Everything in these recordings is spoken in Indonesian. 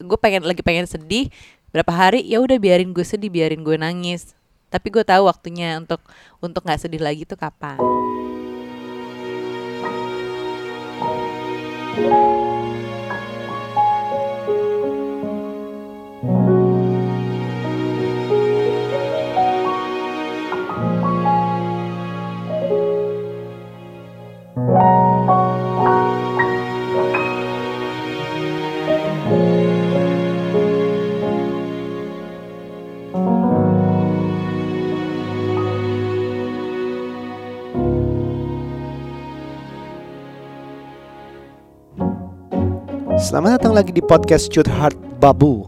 gue pengen lagi pengen sedih berapa hari ya udah biarin gue sedih biarin gue nangis. Tapi gue tahu waktunya untuk untuk nggak sedih lagi tuh kapan Selamat datang lagi di podcast Heart Babu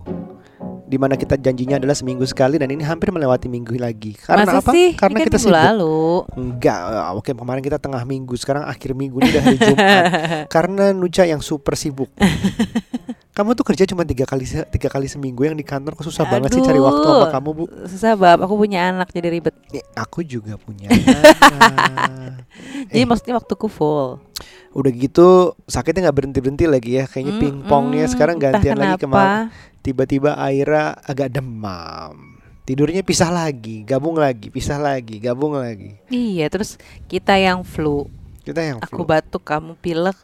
di mana kita janjinya adalah seminggu sekali dan ini hampir melewati minggu lagi. Karena Masa apa? sih? Karena Ini kan kita sibuk. lalu Enggak, eh, oke kemarin kita tengah minggu, sekarang akhir minggu ini udah hari Jumat. Karena Nuca yang super sibuk. kamu tuh kerja cuma tiga kali tiga kali seminggu yang di kantor kok susah banget sih cari waktu sama Aduh. kamu bu. susah bab aku punya anak jadi ribet Nih, aku juga punya. anak. jadi Eh. maksudnya waktuku full Udah gitu sakitnya nggak berhenti berhenti lagi ya, kayaknya Mm-mm, pingpongnya sekarang entah gantian lagi kemarin. Tiba-tiba Aira agak demam. Tidurnya pisah lagi, gabung lagi, pisah lagi, gabung lagi. iya terus kita yang flu Kita yang aku flu. batuk kamu pilek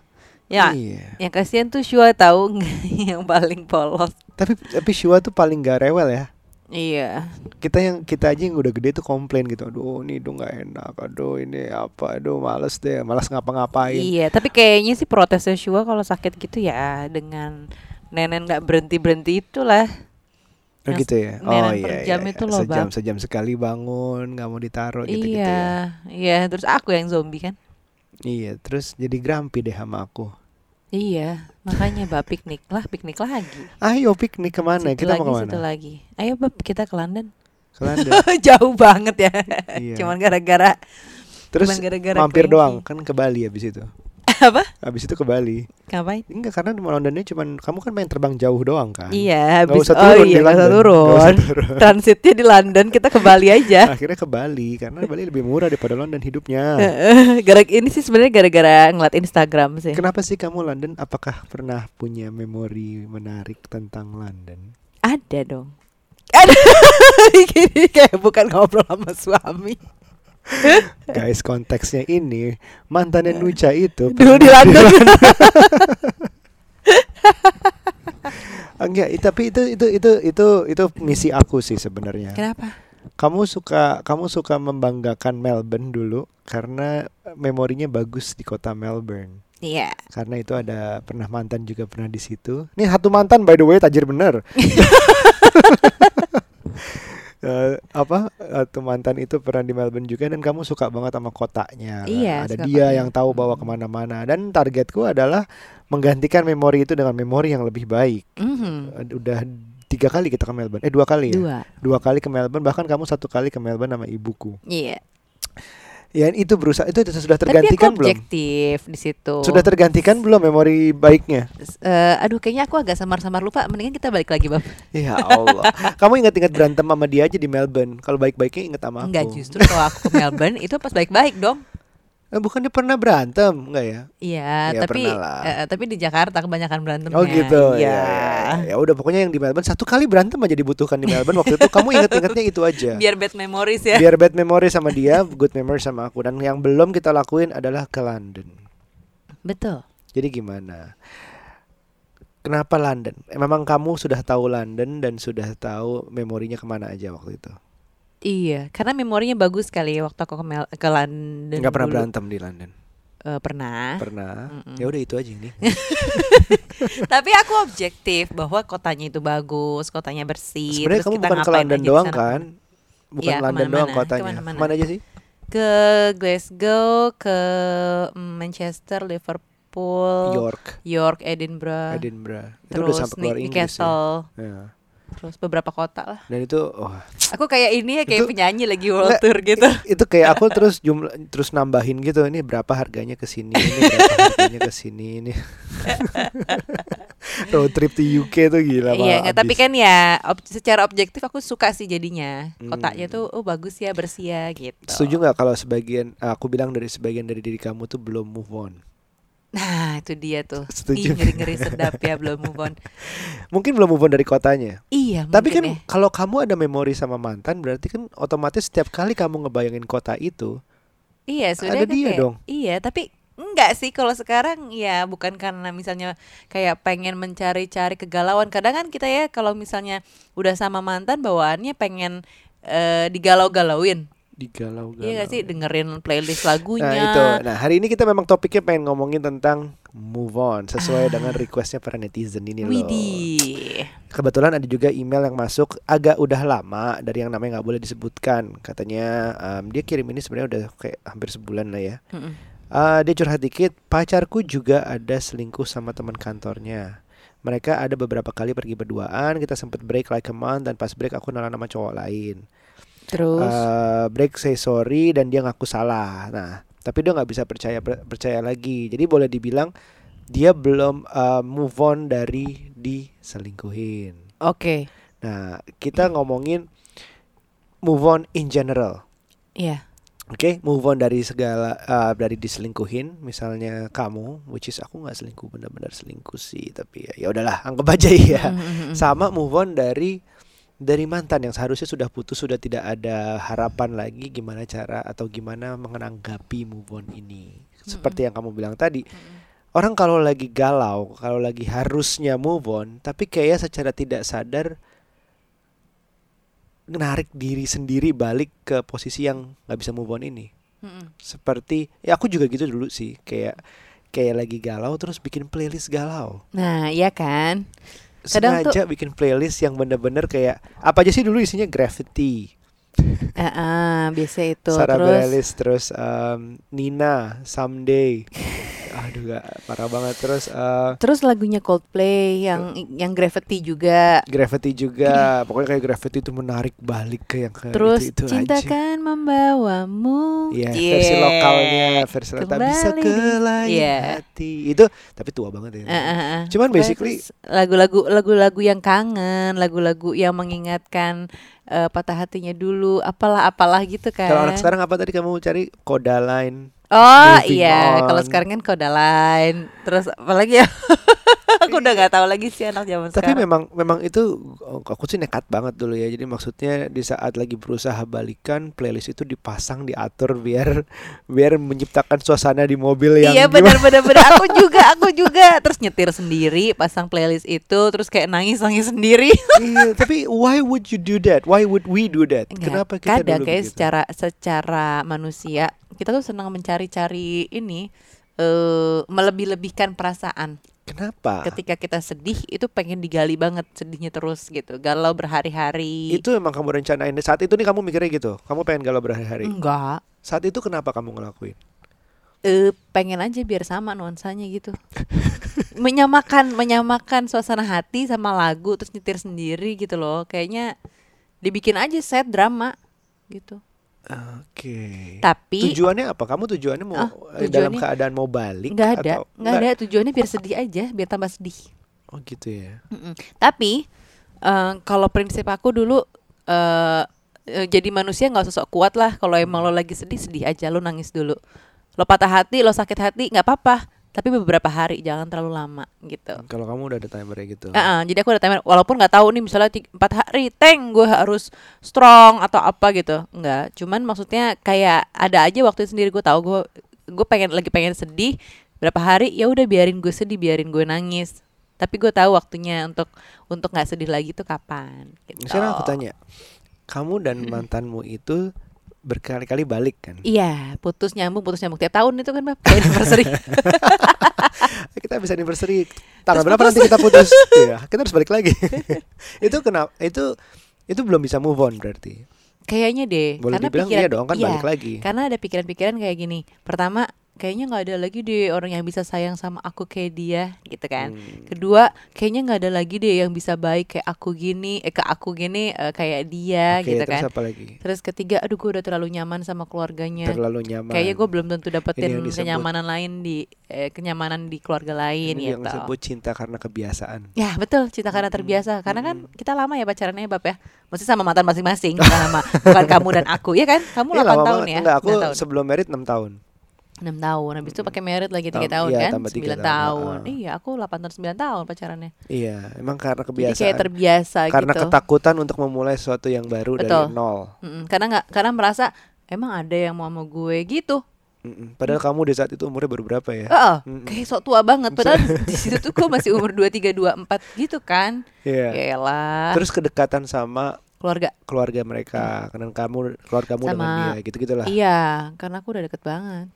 ya Iya. yang kasihan tuh Shua tahu yang paling polos Tapi tapi Shua tuh paling gak rewel ya. Iya Kita yang kita aja yang udah gede tuh komplain gitu. Aduh, ini hidung gak enak. Aduh, ini apa? Aduh, males deh. Males ngapa-ngapain. iya tapi kayaknya sih protesnya Shua kalau sakit gitu ya dengan nenek nggak berhenti berhenti itulah Oh Yang gitu ya. Oh iya. jam iya, itu iya. loh, sejam Bang. sejam sekali bangun, nggak mau ditaruh gitu-gitu iya ya. iya terus aku yang zombie kan Iya, terus jadi grumpy deh sama aku. Iya makanya bab piknik lah piknik lagi Ayo piknik ke mana? Situ Kita lagi mau situ ke mana? lagi ayo bab kita ke London Ke London. jauh banget ya Iya. cuman gara-gara Terus cuman gara-gara mampir doang kan ke Bali habis itu. Apa Habis itu ke Bali. ngapain Enggak karena di Londonnya cuman kamu kan main terbang jauh doang kan. Iya, habis usah oh turun iya di usah London. turun. Usah turun. Transitnya di London, kita ke Bali aja. Akhirnya ke Bali karena Bali lebih murah daripada London hidupnya. gara ini sih sebenarnya gara-gara ngeliat Instagram sih. Kenapa sih kamu London? Apakah pernah punya memori menarik tentang London? Ada dong. Ada. Gini kayak bukan ngobrol sama suami. Guys, konteksnya ini mantannya Nucha itu Dulu di London. Enggak, tapi itu itu itu itu itu misi aku sih sebenarnya. Kenapa? Kamu suka kamu suka membanggakan Melbourne dulu karena memorinya bagus di kota Melbourne. Iya. Karena itu ada pernah mantan juga pernah di situ. Nih satu mantan by the way tajir bener. Eh, apa satu mantan itu pernah di Melbourne juga dan kamu suka banget sama kotanya. kan? Iya, Ada suka dia kotanya. yang tahu bawa ke mana-mana dan targetku adalah menggantikan memori itu dengan memori yang lebih baik. Mhm. Eh, Udah tiga kali kita ke Melbourne. Eh dua kali ya. Dua. Dua kali ke Melbourne bahkan kamu satu kali ke Melbourne sama ibuku. Iya. Ya itu berusaha itu sudah Tapi tergantikan belum? objektif di situ. Sudah tergantikan belum memori baiknya? Eh, aduh kayaknya aku agak samar-samar lupa. Mendingan kita balik lagi, Bab. Ya Allah. Kamu ingat-ingat berantem sama dia aja di Melbourne. Kalau baik-baiknya inget sama aku. Enggak justru kalau aku ke Melbourne itu pas baik-baik dong. Eh, bukannya pernah berantem, enggak ya? Iya, Ya, tapi lah. eh, tapi di Jakarta kebanyakan berantemnya. Oh gitu. Iya. Ya, ya, udah pokoknya yang di Melbourne satu kali berantem aja dibutuhkan di Melbourne waktu itu. Kamu inget-ingetnya itu aja. Biar bad memories ya. Biar bad memory sama dia, good memory sama aku. Dan yang belum kita lakuin adalah ke London. Betul. Jadi gimana? Kenapa London? Eh, Memang kamu sudah tahu London dan sudah tahu memorinya ke mana aja waktu itu. Iya, karena memorinya bagus sekali waktu aku ke, Mel- ke London. Nggak pernah dulu. berantem di London. Eh, pernah. Pernah. Mm-mm. Ya udah itu aja ini. Tapi aku objektif bahwa kotanya itu bagus, kotanya bersih. Sebenarnya terus kamu kita bukan ke ngapain London aja di doang kan? Bukan Iya, London doang ke mana-mana, kotanya. ke mana-mana. Ke mana aja sih? Ke Glasgow, ke mm, Manchester, Liverpool, York, York, Edinburgh, Edinburgh. Itu terus udah sampai keluar Inggris ya. Newcastle, Ya. Terus beberapa kota lah. Dan itu oh, Aku kayak ini ya kayak Itu- penyanyi lagi world Nggak, tour gitu. itu kayak aku terus jumlah terus nambahin gitu. Ini berapa harganya ke sini, ini berapa harganya ke sini ini. Road trip to UK tuh gila Iya, nggak, tapi kan ya ob- secara objektif aku suka sih jadinya. Hmm. Kotanya tuh oh bagus ya, bersih ya gitu. Setuju nggak kalau sebagian aku bilang dari sebagian dari diri kamu tuh belum move on? Nah, itu dia tuh. Setuju. Ih, ngeri-ngeri sedap ya belum move on. Mungkin belum move on dari kotanya. Iya, Tapi kan ya. kalau kamu ada memori sama mantan berarti kan otomatis setiap kali kamu ngebayangin kota itu Iya, sudah ada dia dong. Iya, tapi enggak sih kalau sekarang ya bukan karena misalnya kayak pengen mencari-cari kegalauan. Kadang kan kita ya kalau misalnya udah sama mantan bawaannya pengen eh, digalau-galauin. Digalau-galau. Iya gak sih dengerin playlist lagunya. Nah itu, nah hari ini kita memang topiknya pengen ngomongin tentang move on sesuai Ah. dengan requestnya para netizen ini loh. Widih. Kebetulan ada juga email yang masuk agak udah lama dari yang namanya nggak boleh disebutkan. Katanya em, dia kirim ini sebenarnya udah kayak hampir sebulan lah ya. Mm-mm. Eh, dia curhat dikit, pacarku juga ada selingkuh sama teman kantornya. Mereka ada beberapa kali pergi berduaan, kita sempet break like a month dan pas break aku nalan sama cowok lain. Terus Eh, break say sorry dan dia ngaku salah. Nah, tapi dia nggak bisa percaya percaya lagi. Jadi boleh dibilang dia belum eh, move on dari diselingkuhin. oke. Nah, kita ngomongin move on in general. Iya. Oke, move on dari segala eh, dari diselingkuhin, misalnya kamu, which is aku nggak selingkuh benar-benar selingkuh sih, tapi ya ya udahlah, anggap aja ya. Mm-mm. Sama move on dari dari mantan yang seharusnya sudah putus, sudah tidak ada harapan lagi gimana cara atau gimana menanggapi move on ini. Seperti yang kamu bilang tadi, orang kalau lagi galau, kalau lagi harusnya move on, tapi kayak secara tidak sadar menarik diri sendiri balik ke posisi yang nggak bisa move on ini. Seperti ya aku juga gitu dulu sih, kayak kayak lagi galau terus bikin playlist galau. Nah, iya kan? Kadang Sengaja bikin playlist yang bener-bener kayak apa aja sih dulu isinya? Graffiti, Eh, eh, biasa itu. Sarah terus Bareilles, terus em, Nina, Someday. Aduh gak parah banget terus eh, terus lagunya Coldplay yang yang Gravity juga. Gravity juga pokoknya kayak Gravity itu menarik balik ke yang ke Terus itu, itu cinta aja. kan membawamu. Iya, Yeah. versi lokalnya, versi lokal tak bisa ke lain Iya. hati. Itu tapi tua banget ya. Eh, eh, eh. Cuman basically- lagu-lagu lagu-lagu yang kangen, lagu-lagu yang mengingatkan eh, patah hatinya dulu, apalah apalah gitu kan. Kalau anak sekarang apa tadi kamu cari Kodaline? Oh Moving iya, kalau sekarang kan kode lain. Terus apalagi ya? Aku udah nggak tahu lagi sih anak zaman Tapi sekarang. memang memang itu oh, aku sih nekat banget dulu ya. Jadi maksudnya di saat lagi berusaha balikan playlist itu dipasang diatur biar biar menciptakan suasana di mobil yang Iya benar benar benar. Aku juga aku juga. Terus nyetir sendiri, pasang playlist itu, terus kayak nangis nangis sendiri. iya, tapi why would you do that? Why would we do that? Enggak, Kenapa kita kadang dulu kayak begitu? secara secara manusia kita tuh senang mencari-cari ini eh melebih-lebihkan perasaan. Kenapa? Ketika kita sedih itu pengen digali banget sedihnya terus gitu. Galau berhari-hari. Itu emang kamu rencanain saat itu nih kamu mikirnya gitu. Kamu pengen galau berhari-hari. enggak. Saat itu kenapa kamu ngelakuin? Eh pengen aja biar sama nuansanya gitu. menyamakan menyamakan suasana hati sama lagu terus nyetir sendiri gitu loh. Kayaknya dibikin aja set drama gitu. Oke. Tapi Tujuannya apa? Kamu tujuannya mau Ah, eh, dalam tujuannya- keadaan mau balik nggak ada, atau nggak ada tujuannya biar sedih aja, biar tambah sedih. Oh gitu ya. Mm-mm. Tapi eh, kalau prinsip aku dulu eh eh, jadi manusia nggak sosok kuat lah. Kalau emang lo lagi sedih sedih aja, lo nangis dulu. Lo patah hati, lo sakit hati nggak apa-apa. Tapi beberapa hari, jangan terlalu lama gitu. Kalau kamu udah ada timer gitu. Eh, eh, jadi aku udah timer, walaupun nggak tahu nih misalnya empat hari, teng gue harus strong atau apa gitu, nggak. Cuman maksudnya kayak ada aja waktu itu sendiri gue tahu gue gue pengen lagi pengen sedih berapa hari ya udah biarin gue sedih biarin gue nangis tapi gue tahu waktunya untuk untuk nggak sedih lagi tuh kapan gitu. Sekarang aku tanya, kamu dan mantanmu itu berkali-kali balik kan? Iya, putus nyambung, putus nyambung tiap tahun itu kan Bab, kayak anniversary. kita bisa anniversary tanggal Terus berapa putus. nanti kita putus? Iya, kita harus balik lagi. itu kenapa? Itu itu belum bisa move on berarti. Kayaknya deh, Boleh karena dibilang pikiran iya dong kan iya, balik lagi. Karena ada pikiran-pikiran kayak gini. Pertama, kayaknya nggak ada lagi deh orang yang bisa sayang sama aku kayak dia, gitu kan. Hmm. Kedua, kayaknya nggak ada lagi deh yang bisa baik kayak aku gini, eh ke aku gini eh, kayak dia, Oke, gitu terus kan. apa lagi? Terus ketiga, aduh gue udah terlalu nyaman sama keluarganya. Terlalu nyaman. Kayaknya gue belum tentu dapetin kenyamanan lain di eh, kenyamanan di keluarga lain Ini yang gitu. disebut cinta karena kebiasaan. Ya betul cinta karena Mm-mm, terbiasa Karena kan mm-mm. kita lama ya pacarannya Bab ya Mesti sama mantan masing-masing Bukan sama Bukan kamu dan aku Ya kan Kamu Ini 8 lama tahun banget. ya Enggak, aku 9 tahun. sebelum merit 6 tahun. Enam tahun habis itu pakai merit lagi tiga tahun iya, kan sembilan tahun, tahun ah. iya aku delapan tahun sembilan tahun pacarannya Iya, emang karena jadi kebiasaan. kayak terbiasa karena gitu ketakutan untuk memulai sesuatu yang baru Betul. dari nol. Mm-mm, karena nggak karena merasa emang ada yang mau sama gue gitu Mm-mm. Padahal kamu di saat itu umurnya baru berapa ya? Heeh, Mm-mm. kayak sok tua banget padahal di situ tuh gue masih umur 23 24 gitu kan. Iya. Yaelah. Terus kedekatan sama keluarga. keluarga mereka, karena kamu keluargamu dengan Sama- dia, gitu-gitulah. Iya, karena aku udah deket banget.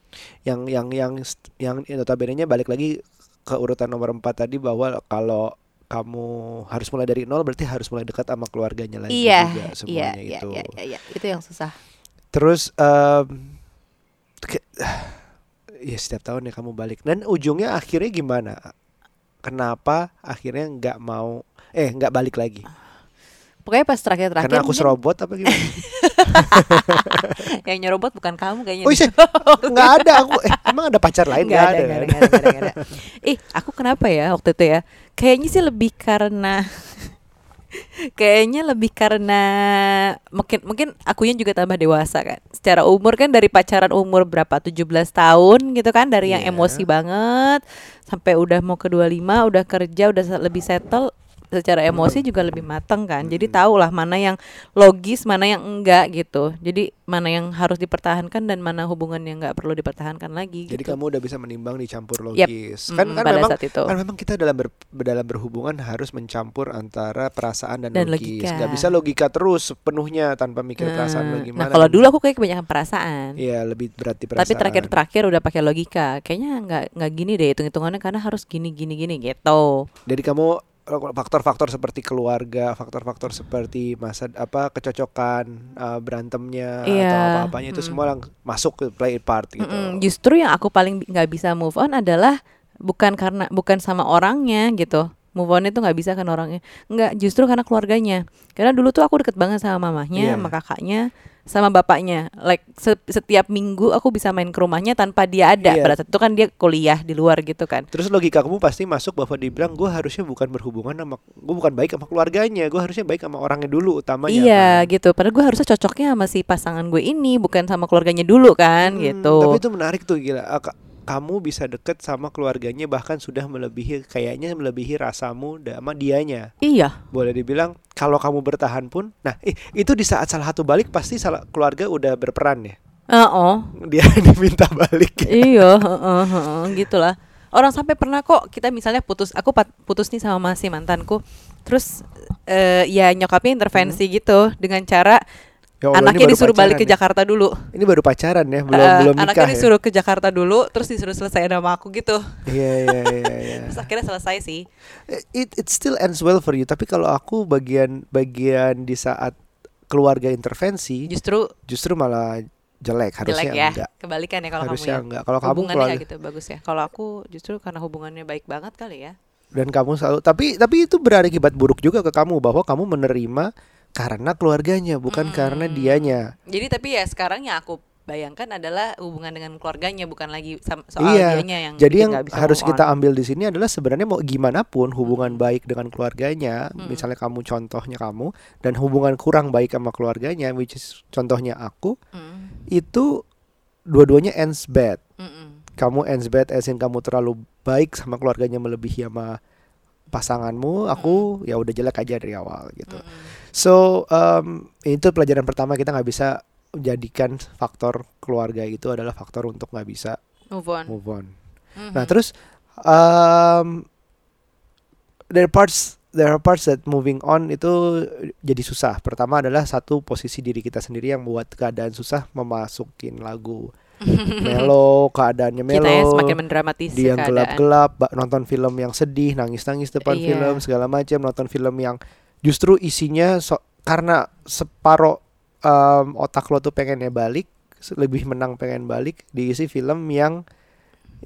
Yang yang yang yang notabene-nya balik lagi ke urutan nomor 4 tadi bahwa kalau kamu harus mulai dari nol berarti harus mulai dekat sama keluarganya lagi iya, juga iya, semuanya iya, itu. iya, iya, iya. Itu yang susah. Terus em, ke- ya setiap tahun ya kamu balik dan ujungnya akhirnya gimana? Kenapa akhirnya nggak mau eh nggak balik lagi? Pokoknya pas terakhir-terakhir Karena aku mungkin serobot apa gimana? yang nyerobot bukan kamu kayaknya. Oh iya, nggak ada aku. Eh, emang ada pacar lain Nggak ada, ada? nggak ada, nggak ada. Ih, aku kenapa ya waktu itu ya? Kayaknya sih lebih karena Kayaknya lebih karena mungkin mungkin akunya juga tambah dewasa kan. Secara umur kan dari pacaran umur berapa 17 tahun gitu kan dari yang Iya. emosi banget sampai udah mau ke 25 udah kerja udah lebih settle secara emosi juga lebih matang kan. Jadi tahu lah mana yang logis, mana yang enggak gitu. Jadi mana yang harus dipertahankan dan mana hubungan yang enggak perlu dipertahankan lagi Jadi gitu. kamu udah bisa menimbang dicampur Yep. logis. Kan Mm-mm, kan memang saat itu. kan memang kita dalam ber, dalam berhubungan harus mencampur antara perasaan dan, Dan logis. logika. Nggak bisa logika terus sepenuhnya tanpa mikir perasaan lo Nah, gimana. Nah, kalau dulu aku kayak kebanyakan perasaan. Iya, lebih berat di perasaan. Tapi terakhir-terakhir udah pakai logika. Kayaknya nggak nggak gini deh hitung-hitungannya karena harus gini gini gini gitu. Jadi kamu faktor-faktor seperti keluarga, faktor-faktor seperti masa apa kecocokan, uh, berantemnya atau Iya, apa-apanya itu mm. semua lang- masuk ke play part gitu. Mm-mm, Justru yang aku paling nggak bisa move on adalah bukan karena bukan sama orangnya gitu. Move on itu nggak bisa kan orangnya. Nggak, justru karena keluarganya. Karena dulu tuh aku deket banget sama mamahnya, Iya. sama kakaknya, sama bapaknya. Like se- setiap minggu aku bisa main ke rumahnya tanpa dia ada. Iya. Pada saat itu kan dia kuliah di luar gitu kan. Terus logika kamu pasti masuk bahwa dibilang gue harusnya bukan berhubungan sama gue bukan baik sama keluarganya, gue harusnya baik sama orangnya dulu utamanya. Iya kan. gitu. Padahal gue harusnya cocoknya sama si pasangan gue ini, bukan sama keluarganya dulu kan Hmm, gitu. Tapi itu menarik tuh gila. Ka- Kamu bisa deket sama keluarganya bahkan sudah melebihi kayaknya melebihi rasamu sama dianya. Iya. Boleh dibilang kalau kamu bertahan pun, nah itu di saat salah satu balik pasti salah keluarga udah berperan ya. Oh, Dia diminta balik. iya, heeh, heeh, gitulah. Orang sampai pernah kok kita misalnya putus, aku putus nih sama masih mantanku, terus eh, ya nyokapnya intervensi gitu dengan cara Ya Allah, anaknya disuruh balik ke ya. Jakarta dulu. Ini baru pacaran ya, belum Eh, belum anaknya nikah ya. disuruh ke Jakarta dulu, terus disuruh selesai sama aku gitu. Iya iya iya iya. Terus akhirnya selesai sih. It it still ends well for you, tapi kalau aku bagian bagian di saat keluarga intervensi Justru justru malah jelek harusnya jelek ya. enggak. Kebalikan ya kalau kamu harusnya ya. enggak. Kalau kamu keluarga gitu bagus ya. Kalau aku justru karena hubungannya baik banget kali ya. dan kamu selalu tapi tapi itu berakibat buruk juga ke kamu bahwa kamu menerima karena keluarganya bukan karena Hmm. dianya. Jadi tapi ya sekarang yang aku bayangkan adalah hubungan dengan keluarganya bukan lagi soal iya. dianya yang Jadi yang bisa harus kita ambil di sini adalah sebenarnya mau gimana pun hubungan baik dengan keluarganya, Mm. misalnya kamu contohnya kamu dan hubungan kurang baik sama keluarganya, which is contohnya aku, Mm, itu dua-duanya ends bad. mm, mm. Kamu ends bad as in kamu terlalu baik sama keluarganya melebihi sama pasanganmu, aku ya udah jelek aja dari awal gitu. Mm, mm. So um, itu pelajaran pertama kita nggak bisa jadikan faktor keluarga itu adalah faktor untuk nggak bisa Move on. move on. Mhm. Nah terus um, there are parts there are parts that moving on itu jadi susah. Pertama adalah satu posisi diri kita sendiri yang membuat keadaan susah memasukin lagu melo, keadaannya melo. kita semakin dia yang gelap-gelap, nonton film yang sedih, nangis-nangis depan Iya. film segala macam, nonton film yang justru isinya so- karena separo um, otak lo tuh pengennya balik, lebih menang pengen balik, diisi film yang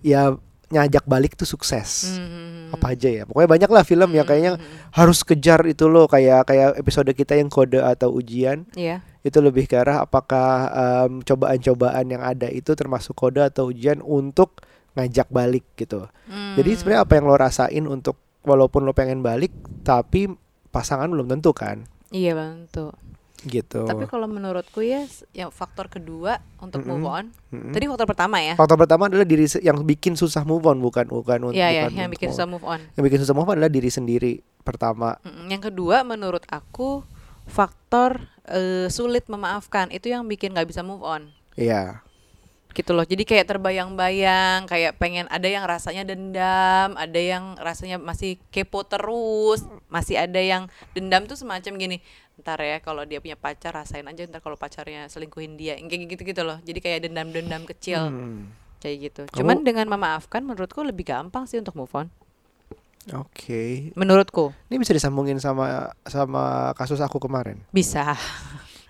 ya nyajak balik tuh sukses. Mhm. Apa aja ya? Pokoknya banyak lah film yang kayaknya Mhm. harus kejar itu loh kayak kayak episode kita yang kode atau ujian Iya. itu lebih ke arah apakah em, cobaan-cobaan yang ada itu termasuk kode atau ujian untuk ngajak balik gitu. Jadi Hmm. sebenarnya apa yang lo rasain untuk walaupun lo pengen balik tapi pasangan belum tentu kan. Iya bantu. gitu. Tapi kalau menurutku ya yang faktor kedua untuk move Mm-mm. on. Mm-mm. Tadi faktor pertama ya. Faktor pertama adalah diri yang bikin susah move on bukan bukan Iya ya, bukan yang bikin move susah move on. Yang bikin susah move on adalah diri sendiri pertama. Mm-mm. Yang kedua menurut aku faktor eh, sulit memaafkan itu yang bikin nggak bisa move on. Iya. Gitu loh. Jadi kayak terbayang-bayang kayak pengen ada yang rasanya dendam ada yang rasanya masih kepo terus masih ada yang dendam tuh semacam gini ntar ya kalau dia punya pacar rasain aja ntar kalau pacarnya selingkuhin dia. Kayak gitu gitu loh. Jadi kayak dendam-dendam kecil. Hmm. kayak gitu. Kamu- cuman dengan memaafkan menurutku lebih gampang sih untuk move on. Oke. menurutku. Ini bisa disambungin sama sama kasus aku kemarin. bisa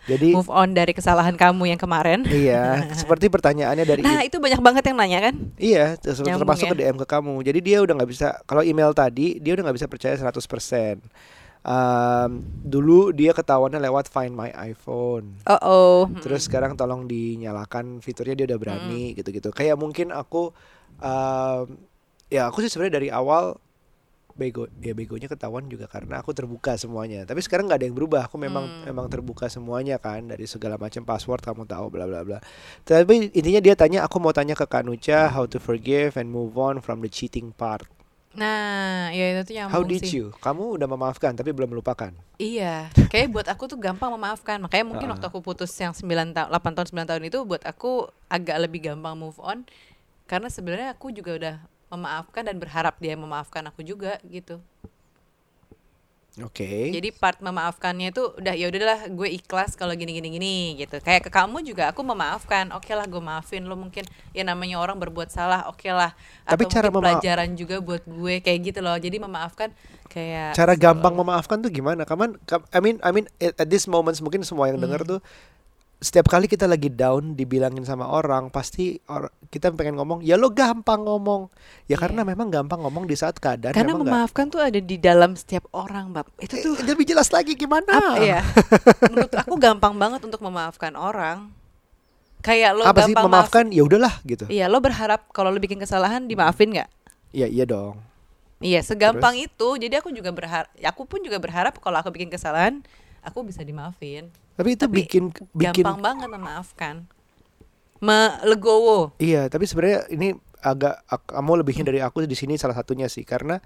Jadi move on dari kesalahan kamu yang kemarin iya, seperti pertanyaannya dari nah itu banyak banget yang nanya kan Iya, ter- Nyambung termasuk ya. ke DM ke kamu. Jadi dia udah nggak bisa kalau email tadi dia udah nggak bisa percaya 100%. Um, dulu dia ketahuannya lewat Find My iPhone. oh oh Terus sekarang tolong dinyalakan fiturnya dia udah berani gitu-gitu. Kayak mungkin aku um, ya aku sih sebenarnya dari awal bego ya begonya ketahuan juga karena aku terbuka semuanya. Tapi sekarang nggak ada yang berubah. Aku memang Hmm. memang terbuka semuanya kan dari segala macam password kamu tahu bla bla bla. Tapi intinya dia tanya aku mau tanya ke Kanucha how to forgive and move on from the cheating part. nah ya itu tuh nyambung How did sih you? Kamu udah memaafkan tapi belum melupakan. Iya, kayak buat aku tuh gampang memaafkan. Makanya mungkin Ah. waktu aku putus yang 9 tahun, 8 tahun, 9 tahun itu buat aku agak lebih gampang move on karena sebenarnya aku juga udah memaafkan dan berharap dia memaafkan aku juga gitu. Oke. Jadi part memaafkannya itu udah ya udahlah gue ikhlas kalau gini gini gini gitu. Kayak ke kamu juga aku memaafkan. Oke lah gue maafin lo mungkin ya namanya orang berbuat salah. Oke lah. Tapi Atau cara pelajaran juga buat gue kayak gitu loh. Jadi memaafkan kayak cara gampang memaafkan tuh gimana? Kaman, kam- I mean, I mean, at, this moment mungkin semua yang dengar Hmm. tuh setiap kali kita lagi down dibilangin sama orang pasti or, kita pengen ngomong ya lo gampang ngomong ya karena Iya. memang gampang ngomong di saat keadaan Karena memaafkan tuh ada di dalam setiap orang, Bab. Itu tuh Eh, lebih jelas lagi gimana apa ya? Menurut aku gampang banget untuk memaafkan orang. Kayak lo apa sih gampang memaafkan ya udahlah gitu maaf- Iya, lo berharap kalau lo bikin kesalahan dimaafin nggak? ya iya dong Iya, segampang itu. Jadi aku juga berharap, aku pun juga berharap kalau aku bikin kesalahan, aku bisa dimaafin. Tapi itu Tapi bikin bikin Gampang banget memaafkan. Melegowo. iya tapi sebenarnya ini agak ak- kamu lebihnya dari aku di sini salah satunya sih karena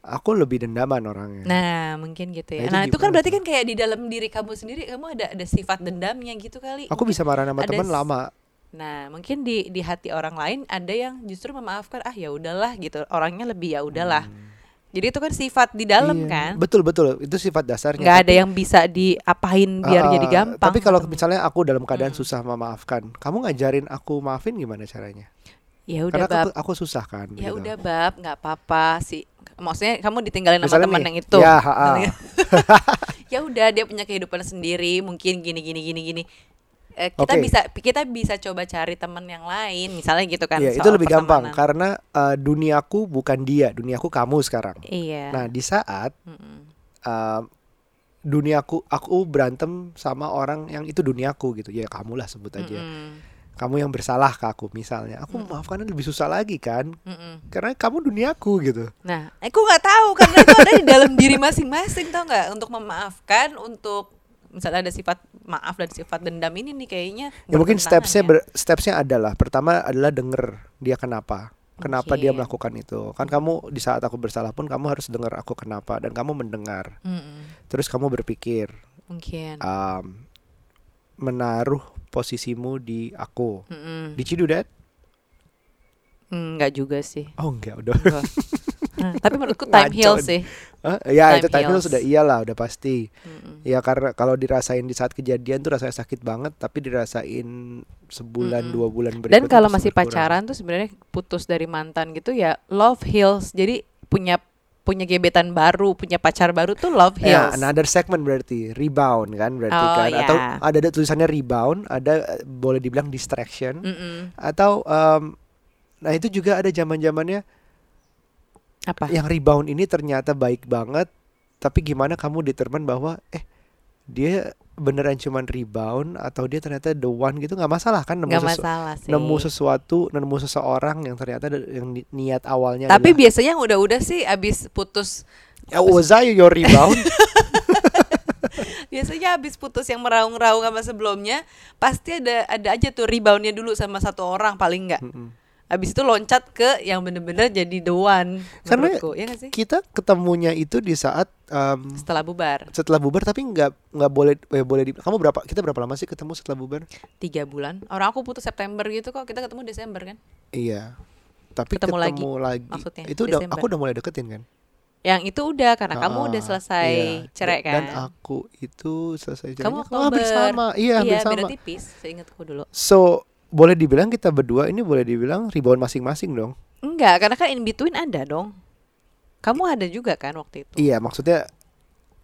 aku lebih dendaman orangnya Nah, mungkin gitu Nah, ya. itu Nah, itu kan berarti kan kayak di dalam diri kamu sendiri kamu ada ada sifat dendamnya gitu kali. aku Mungkin bisa marah sama teman lama Nah, mungkin di di hati orang lain ada yang justru memaafkan, ah ya udahlah gitu. Orangnya lebih ya udahlah. Jadi itu kan sifat di dalam. Iya. kan. betul betul itu sifat dasarnya ada Tapi- yang bisa diapain biar Ah, jadi gampang. Tapi kalau misalnya aku dalam keadaan Hmm. susah memaafkan, kamu ngajarin aku maafin gimana caranya? ya udah Karena bab, aku, aku susah kan. ya gitu. udah bab, nggak apa-apa sih. Maksudnya kamu ditinggalin sama Misalnya teman nih, yang itu. ya, ya udah dia punya kehidupan sendiri, mungkin gini gini gini gini. Eh, kita Oke. bisa kita bisa coba cari teman yang lain, misalnya gitu kan. Iya, itu lebih gampang karena eh, duniaku bukan dia, duniaku kamu sekarang. Iya. Nah, di saat Mm-mm. eh, duniaku aku berantem sama orang yang itu duniaku gitu. Ya kamu lah sebut aja. Mm-mm. Kamu yang bersalah ke aku misalnya. Aku Mm. memaafkannya lebih susah lagi kan? Mm-mm. Karena kamu duniaku gitu. Nah, aku nggak tahu karena itu ada di dalam diri masing-masing tau nggak untuk memaafkan, untuk misalnya ada sifat maaf dan sifat dendam ini nih kayaknya. Ya mungkin stepsnya ya. ber, stepsnya adalah pertama adalah denger dia kenapa, kenapa dia Oke. melakukan itu. Kan kamu di saat aku bersalah pun kamu harus dengar aku kenapa dan kamu mendengar. Mm-mm. Terus kamu berpikir, Mungkin. um, menaruh posisimu di aku. Mm-mm. Did you do that? Mm, Nggak juga sih. Oh enggak, udah. Hmm, Tapi menurutku time nih. sih. Hah? ya Time itu time heal heals. sudah iyalah, udah pasti. Mm-mm. Ya karena kalau dirasain di saat kejadian tuh rasanya sakit banget, tapi dirasain sebulan Mm-mm. dua bulan Dan berikutnya kalau pasti masih berkurang. pacaran tuh sebenarnya putus dari mantan gitu ya love heals. Jadi punya punya gebetan baru, punya pacar baru tuh love Ya, heals. another segment berarti rebound kan berarti Oh, kan atau ya. ada ada tulisannya rebound, ada eh, boleh dibilang distraction Mm-mm. atau em, nah itu juga ada zaman-zamannya Apa? yang rebound ini ternyata baik banget, tapi gimana kamu determine bahwa eh dia beneran cuman rebound atau dia ternyata the one gitu nggak masalah kan nemu Nggak sesu- masalah sih. nemu sesuatu nemu seseorang yang ternyata yang ni- niat awalnya Tapi adalah, biasanya yang udah-udah sih abis putus "Ya, was I your rebound biasanya habis putus yang meraung-raung sama sebelumnya pasti ada ada aja tuh reboundnya dulu sama satu orang paling nggak Mm-mm. Habis itu loncat ke yang bener-bener jadi the one Karena menurutku. Ya nggak sih? kita ketemunya itu di saat em, setelah bubar. setelah bubar tapi nggak nggak boleh eh, boleh di kamu berapa kita berapa lama sih ketemu setelah bubar? Tiga bulan. Orang aku putus September gitu kok. Kita ketemu Desember kan? Iya. Tapi Ketemu ketemu, lagi, lagi, maksudnya, itu udah aku udah mulai deketin kan? Yang itu udah karena kamu Ah, udah selesai iya. cerai kan? dan aku itu selesai cerai. Kamu Oktober. hampir sama. Iya hampir iya beda sama. tipis seingatku dulu. So boleh dibilang kita berdua ini boleh dibilang rebound masing-masing dong enggak karena kan in between ada dong kamu ada juga kan waktu itu iya maksudnya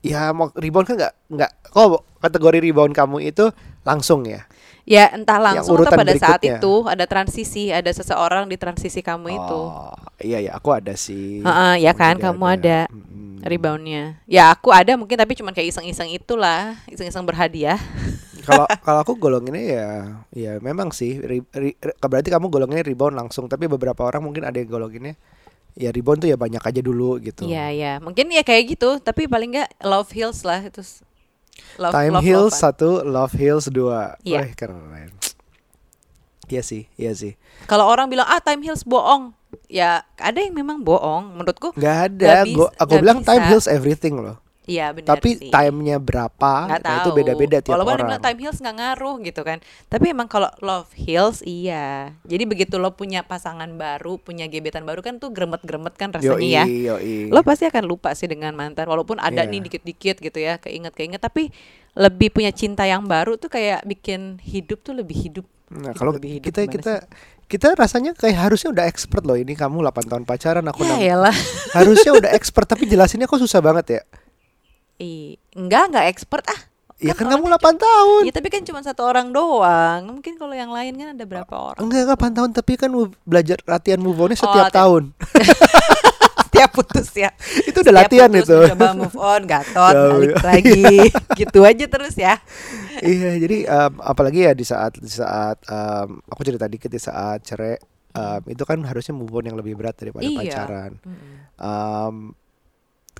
ya mau rebound kan nggak nggak kok kategori rebound kamu itu langsung ya Ya entah langsung atau pada saat berikutnya. itu ada transisi, ada seseorang di transisi kamu itu. Oh, iya ya aku ada sih Heeh, ya kan, jadi kamu ada Mm-mm. Reboundnya. Ya aku ada mungkin tapi cuma kayak iseng-iseng itulah, iseng-iseng berhadiah. kalau kalau aku golonginnya ya ya memang sih ri, ri- ri- berarti kamu golonginnya rebound langsung tapi beberapa orang mungkin ada yang golonginnya ya rebound tuh ya banyak aja dulu gitu Iya ya, mungkin ya kayak gitu. Tapi paling nggak love heals lah itu. Love, time love, heals satu love heals dua Iya. Wih, keren Iya sih iya sih Kalau orang bilang ah time heals bohong, ya ada yang memang bohong. Menurutku, nggak ada gua bis- aku nggak bilang time bisa. heals everything loh iya benar tapi sih. timenya berapa nggak nah, tahu. itu beda-beda tiap Walaupun orang bilang time heals nggak ngaruh gitu kan. Tapi emang kalau love heals iya. Jadi begitu lo punya pasangan baru, punya gebetan baru kan tuh gremet-gremet kan rasanya Yoi, ya. yoi. Lo pasti akan lupa sih dengan mantan walaupun ada Iya. nih dikit-dikit gitu ya, keinget-keinget tapi lebih punya cinta yang baru tuh kayak bikin hidup tuh lebih hidup. Nah, kalau lebih hidup kita kita kita rasanya kayak harusnya udah expert loh ini kamu 8 tahun pacaran aku Ya enam- elah. harusnya udah expert tapi jelasinnya kok susah banget ya. Ih, enggak enggak expert ah. Ya kan Kan kamu 8 tahun. Ya tapi kan cuma satu orang doang. Mungkin kalau yang lain kan ada berapa orang. Enggak 8 tahun tapi kan belajar latihan move on Oh, setiap latihan. tahun. Setiap putus ya. itu udah Setiap latihan putus itu. Mencoba move on, gatot, Ya, balik iya. lagi. gitu aja terus ya. iya, jadi em, apalagi ya di saat di saat em, aku cerita dikit di saat cerai em, itu kan harusnya move on yang lebih berat daripada Iya. pacaran. Mm-mm. Em,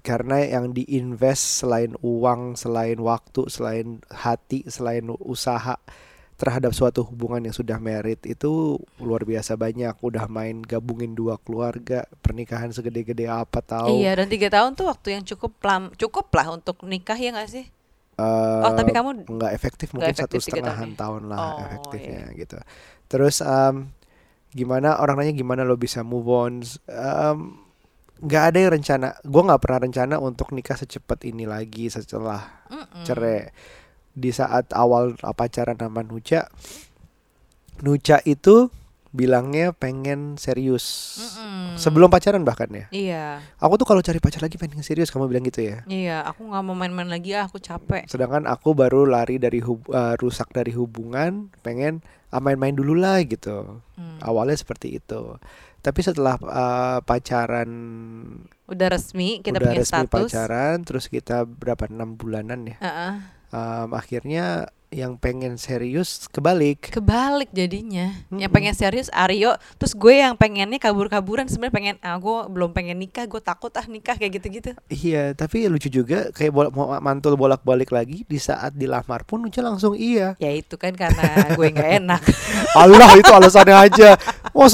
karena yang diinvest selain uang, selain waktu, selain hati, selain usaha terhadap suatu hubungan yang sudah merit itu luar biasa banyak. Udah main gabungin dua keluarga, pernikahan segede-gede apa tahu. Iya dan tiga tahun tuh waktu yang cukup lam, cukup lah untuk nikah ya nggak sih? Eh, Oh, tapi kamu nggak efektif mungkin satu efektif tiga setengahan tahun tahun lah Oh, efektifnya gitu. Terus em, gimana orang nanya gimana lo bisa move on? Em, nggak ada yang rencana. Gue nggak pernah rencana untuk nikah secepat ini lagi setelah Mm-mm. cerai. Di saat awal pacaran sama Nuca, Nuca itu bilangnya pengen serius. Mm-mm. Sebelum pacaran bahkan ya. Iya, Aku tuh kalau cari pacar lagi pengen serius, kamu bilang gitu ya. iya. Aku nggak mau main-main lagi ah, aku capek. Sedangkan aku baru lari dari hub- eh, rusak dari hubungan, pengen ah, main-main dulu lah gitu. Hmm. Awalnya seperti itu. Tapi setelah eh, pacaran Udah resmi kita udah punya resmi status. pacaran, terus kita berapa enam bulanan ya. Heeh. Em, akhirnya yang pengen serius kebalik. Kebalik jadinya. Yang Mm-mm. pengen serius Aryo, terus gue yang pengennya kabur-kaburan sebenarnya pengen ah gue belum pengen nikah, gue takut ah nikah kayak gitu-gitu. Iya, tapi lucu juga kayak bolak mantul bolak-balik lagi di saat dilamar pun Nuca langsung iya. Ya itu kan karena gue nggak enak. Allah itu alasannya aja. Oh,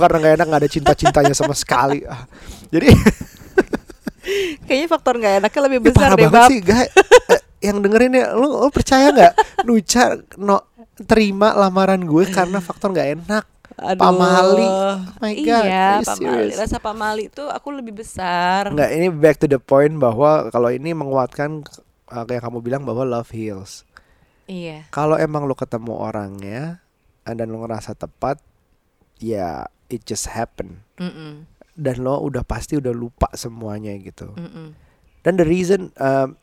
karena nggak enak nggak ada cinta-cintanya sama sekali. Ah. Jadi Kayaknya faktor nggak enaknya lebih Ih, besar parah deh, banget Bab. sih, guys. Eh, yang dengerin ya, lu, lu percaya nggak? Nuca no terima lamaran gue karena faktor nggak enak. Aduh. Pamali. Oh my God, Iya, are you pamali. serious? Rasa pamali itu aku lebih besar. Nggak, ini back to the point bahwa kalau ini menguatkan uh, yang kamu bilang bahwa love heals. Iya. Kalau emang lo ketemu orangnya dan lo ngerasa tepat, ya it just happen. Mm-mm. Dan lo udah pasti udah lupa semuanya gitu. Mm-mm. Dan the reason um,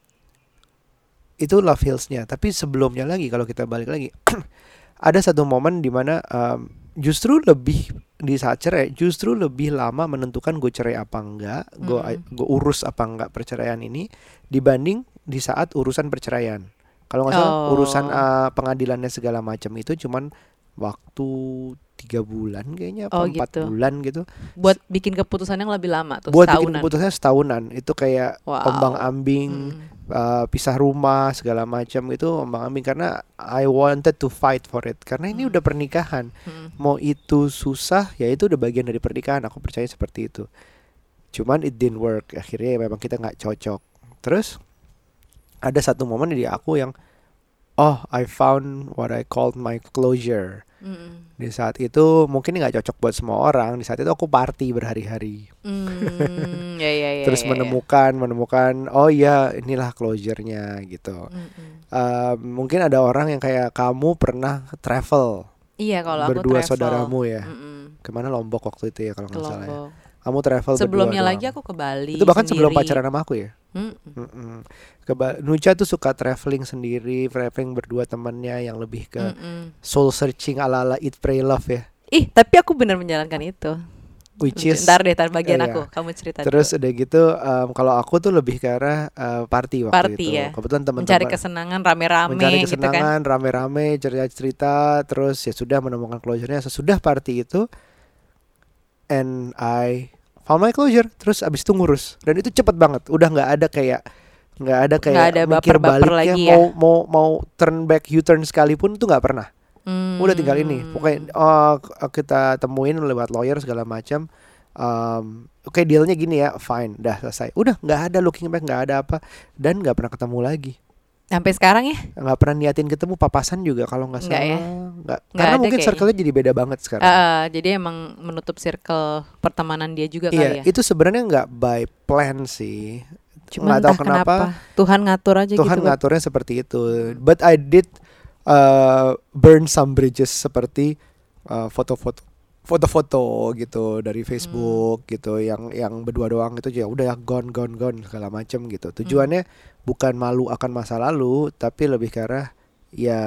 itu love healsnya. Tapi sebelumnya lagi kalau kita balik lagi, ada satu momen di mana um, justru lebih di saat cerai, justru lebih lama menentukan gue cerai apa enggak, gue Mm. gue urus apa enggak perceraian ini dibanding di saat urusan perceraian. Kalau nggak salah Oh. urusan uh, pengadilannya segala macam itu cuman waktu tiga bulan kayaknya apa Oh, empat gitu. bulan gitu. Buat bikin keputusan yang lebih lama tuh Buat bikin setahunan. keputusannya setahunan itu kayak Wow. ombang ambing Mm-mm. uh, pisah rumah segala macam itu ombang-ambing karena I wanted to fight for it karena ini Hmm. udah pernikahan Hmm. mau itu susah ya itu udah bagian dari pernikahan aku percaya seperti itu cuman it didn't work akhirnya ya memang kita nggak cocok terus ada satu momen di aku yang oh I found what I called my closure Mm-mm. di saat itu mungkin nggak cocok buat semua orang di saat itu aku party berhari-hari Hmm, ya ya ya. terus ya, ya. menemukan menemukan oh iya inilah closure-nya gitu Mm-mm. Eh, mungkin ada orang yang kayak kamu pernah travel Iya kalau aku berdua travel. saudaramu ya Mm-mm. ke mana Lombok waktu itu ya kalau nggak salah ya kamu travel Sebelumnya lagi doang. aku ke Bali. itu bahkan sebelum sendiri. pacaran sama aku ya Mm-mm. Mm-mm. Ke Ba- Nucha tuh suka traveling sendiri traveling berdua temannya yang lebih ke Mm-mm. soul searching ala ala eat pray love ya Ih, tapi aku benar menjalankan itu. which is Ntar deh, ntar bagian Iya. aku. Kamu cerita terus dulu. udah gitu em, kalau aku tuh lebih ke arah eh, party waktu Party itu ya. kebetulan teman-teman mencari kesenangan rame-rame mencari gitu kan. kesenangan rame-rame cerita-cerita terus ya sudah menemukan closure-nya sesudah party itu and I found my closure terus abis itu ngurus dan itu cepet banget udah nggak ada kayak nggak ada kayak Nggak ada mikir baper-baper baliknya lagi ya. mau mau mau turn back U-turn sekalipun itu nggak pernah Hmm. udah tinggal ini pokoknya k- kita temuin lewat lawyer segala macam um, oke dealnya gini ya fine dah selesai udah nggak ada looking back nggak ada apa dan nggak pernah ketemu lagi sampai sekarang ya. nggak pernah niatin ketemu papasan juga kalau nggak salah ya? nggak karena mungkin circle-nya jadi beda banget sekarang Eh, jadi emang menutup circle pertemanan dia juga iya kali ya. itu sebenarnya nggak by plan sih Cuma nggak tahu entah kenapa, Tuhan ngatur aja Tuhan gitu. ngaturnya seperti itu but I did uh, burn some bridges seperti uh, foto-foto foto-foto gitu dari Hmm. Facebook gitu yang yang berdua doang itu ya udah gone gone gone segala macem gitu Hmm. tujuannya bukan malu akan masa lalu tapi lebih ke arah ya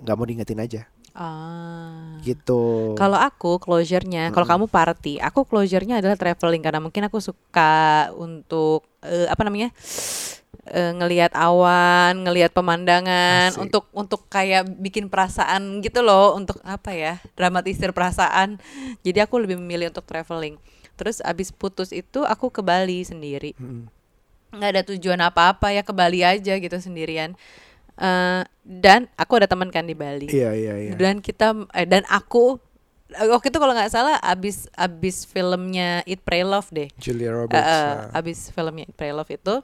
nggak mau diingetin aja Ah. gitu Kalau aku closure-nya, kalau kamu party, aku closure-nya adalah traveling karena mungkin aku suka untuk eh, apa namanya? Eh, ngelihat awan, ngelihat pemandangan, Asik. untuk untuk kayak bikin perasaan gitu loh, untuk apa ya? dramatisir perasaan. Jadi aku lebih memilih untuk traveling. Terus abis putus itu aku ke Bali sendiri. Nggak ada tujuan apa-apa ya ke Bali aja gitu sendirian. Eh, dan aku ada teman kan di Bali iya iya iya dan kita eh, dan aku eh, waktu itu kalau nggak salah abis abis filmnya Eat Pray Love deh Julia Roberts eh, nah. abis filmnya Eat Pray Love itu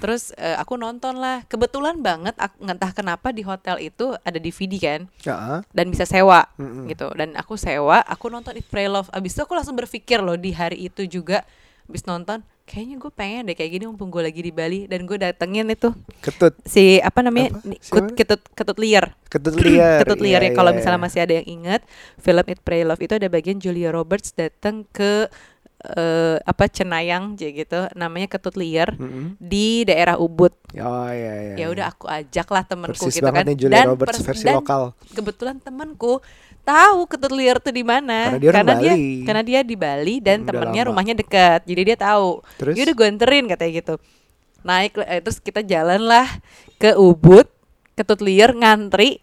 terus eh, aku nonton lah. Kebetulan banget aku entah kenapa di hotel itu ada DVD kan? Ya, dan bisa sewa mm-mm. gitu. Dan aku sewa aku nonton Eat Pray Love. Abis itu aku langsung berpikir loh di hari itu juga. Abis nonton kayaknya gue pengen deh kayak gini mumpung gue lagi di Bali. Dan gue datengin itu. Ketut. Si apa namanya? Apa? Kut- ketut ketut liar. Ketut liar ketut liar Iya, ya kalau iya, misalnya iya. masih ada yang ingat. Film It Pray Love itu ada bagian Julia Roberts datang ke eh, apa Cenayang gitu namanya ketut liar Mm-mm. di daerah Ubud. Oh iya iya ya udah aku ajak lah persis gitu kan. nih Julia Roberts pers- versi dan lokal. kebetulan temenku tahu ketut liar tuh di mana. Karena dia orang dia Bali. karena dia di Bali dan Hmm, udah temennya lama. rumahnya dekat. Jadi dia tahu. Terus? Yaudah gue anterin katanya gitu. Naik eh, terus kita jalan lah ke Ubud. Ketut liar ngantri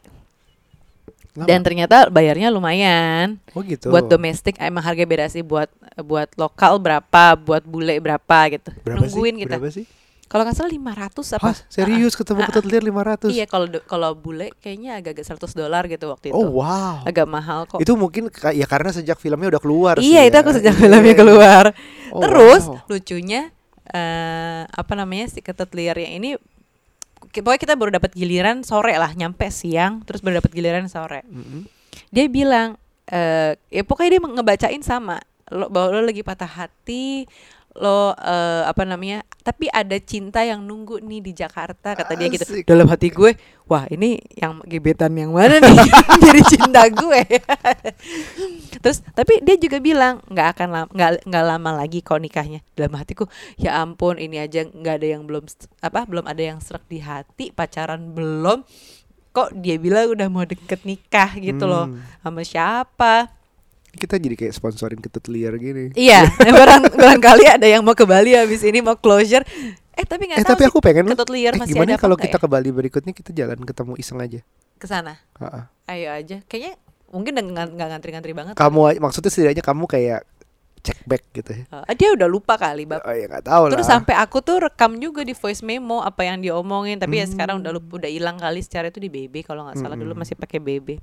lama. Dan ternyata bayarnya lumayan. Oh gitu. Buat domestik emang harga beda sih Buat buat lokal berapa Buat bule berapa gitu. Berapa Nungguin sih kita. Berapa sih? Kalau nggak salah 500 apa? Hah, serius? Ketemu ah, ketut liar 500 Iya kalau kalau bule kayaknya agak-agak 100 dolar gitu waktu itu. Oh wow. Agak mahal kok. Itu mungkin ya karena sejak filmnya udah keluar Iya sih itu ya. aku sejak Iya. filmnya keluar. Oh, Terus wow. lucunya eh apa namanya si ketut liar yang ini pokoknya kita baru dapat giliran sore lah nyampe siang terus baru dapat giliran sore Mm-mm. dia bilang eh ya pokoknya dia ngebacain sama lo bahwa lo lagi patah hati lo eh, apa namanya tapi ada cinta yang nunggu nih di Jakarta kata dia gitu. Dalam hati gue wah ini yang gebetan yang mana nih? Jadi cinta gue. Terus tapi dia juga bilang nggak akan nggak nggak lama lagi kok nikahnya. Dalam hatiku ya ampun ini aja nggak ada yang belum apa belum ada yang serak di hati pacaran belum. Kok dia bilang udah mau deket nikah gitu loh Hmm. sama siapa kita jadi kayak sponsorin ketut liar gini. Iya barang barangkali ada yang mau ke Bali habis ini mau closure. Eh tapi nggak eh tahu tapi sih aku pengen ketut liar eh, masih gimana ada kalau kita ya? ke Bali berikutnya kita jalan ketemu iseng aja? Ke sana? Ayo aja. Kayaknya mungkin nggak ngantri-ngantri banget. Kamu aja- maksudnya setidaknya kamu kayak cek back gitu ya. Eh, dia udah lupa kali bab. Oh ya nggak tahu lah. terus sampai aku tuh rekam juga di voice memo apa yang dia omongin tapi ya Hmm. sekarang udah lupa udah hilang kali secara itu di BB kalau nggak salah dulu Mm-mm. masih pakai BB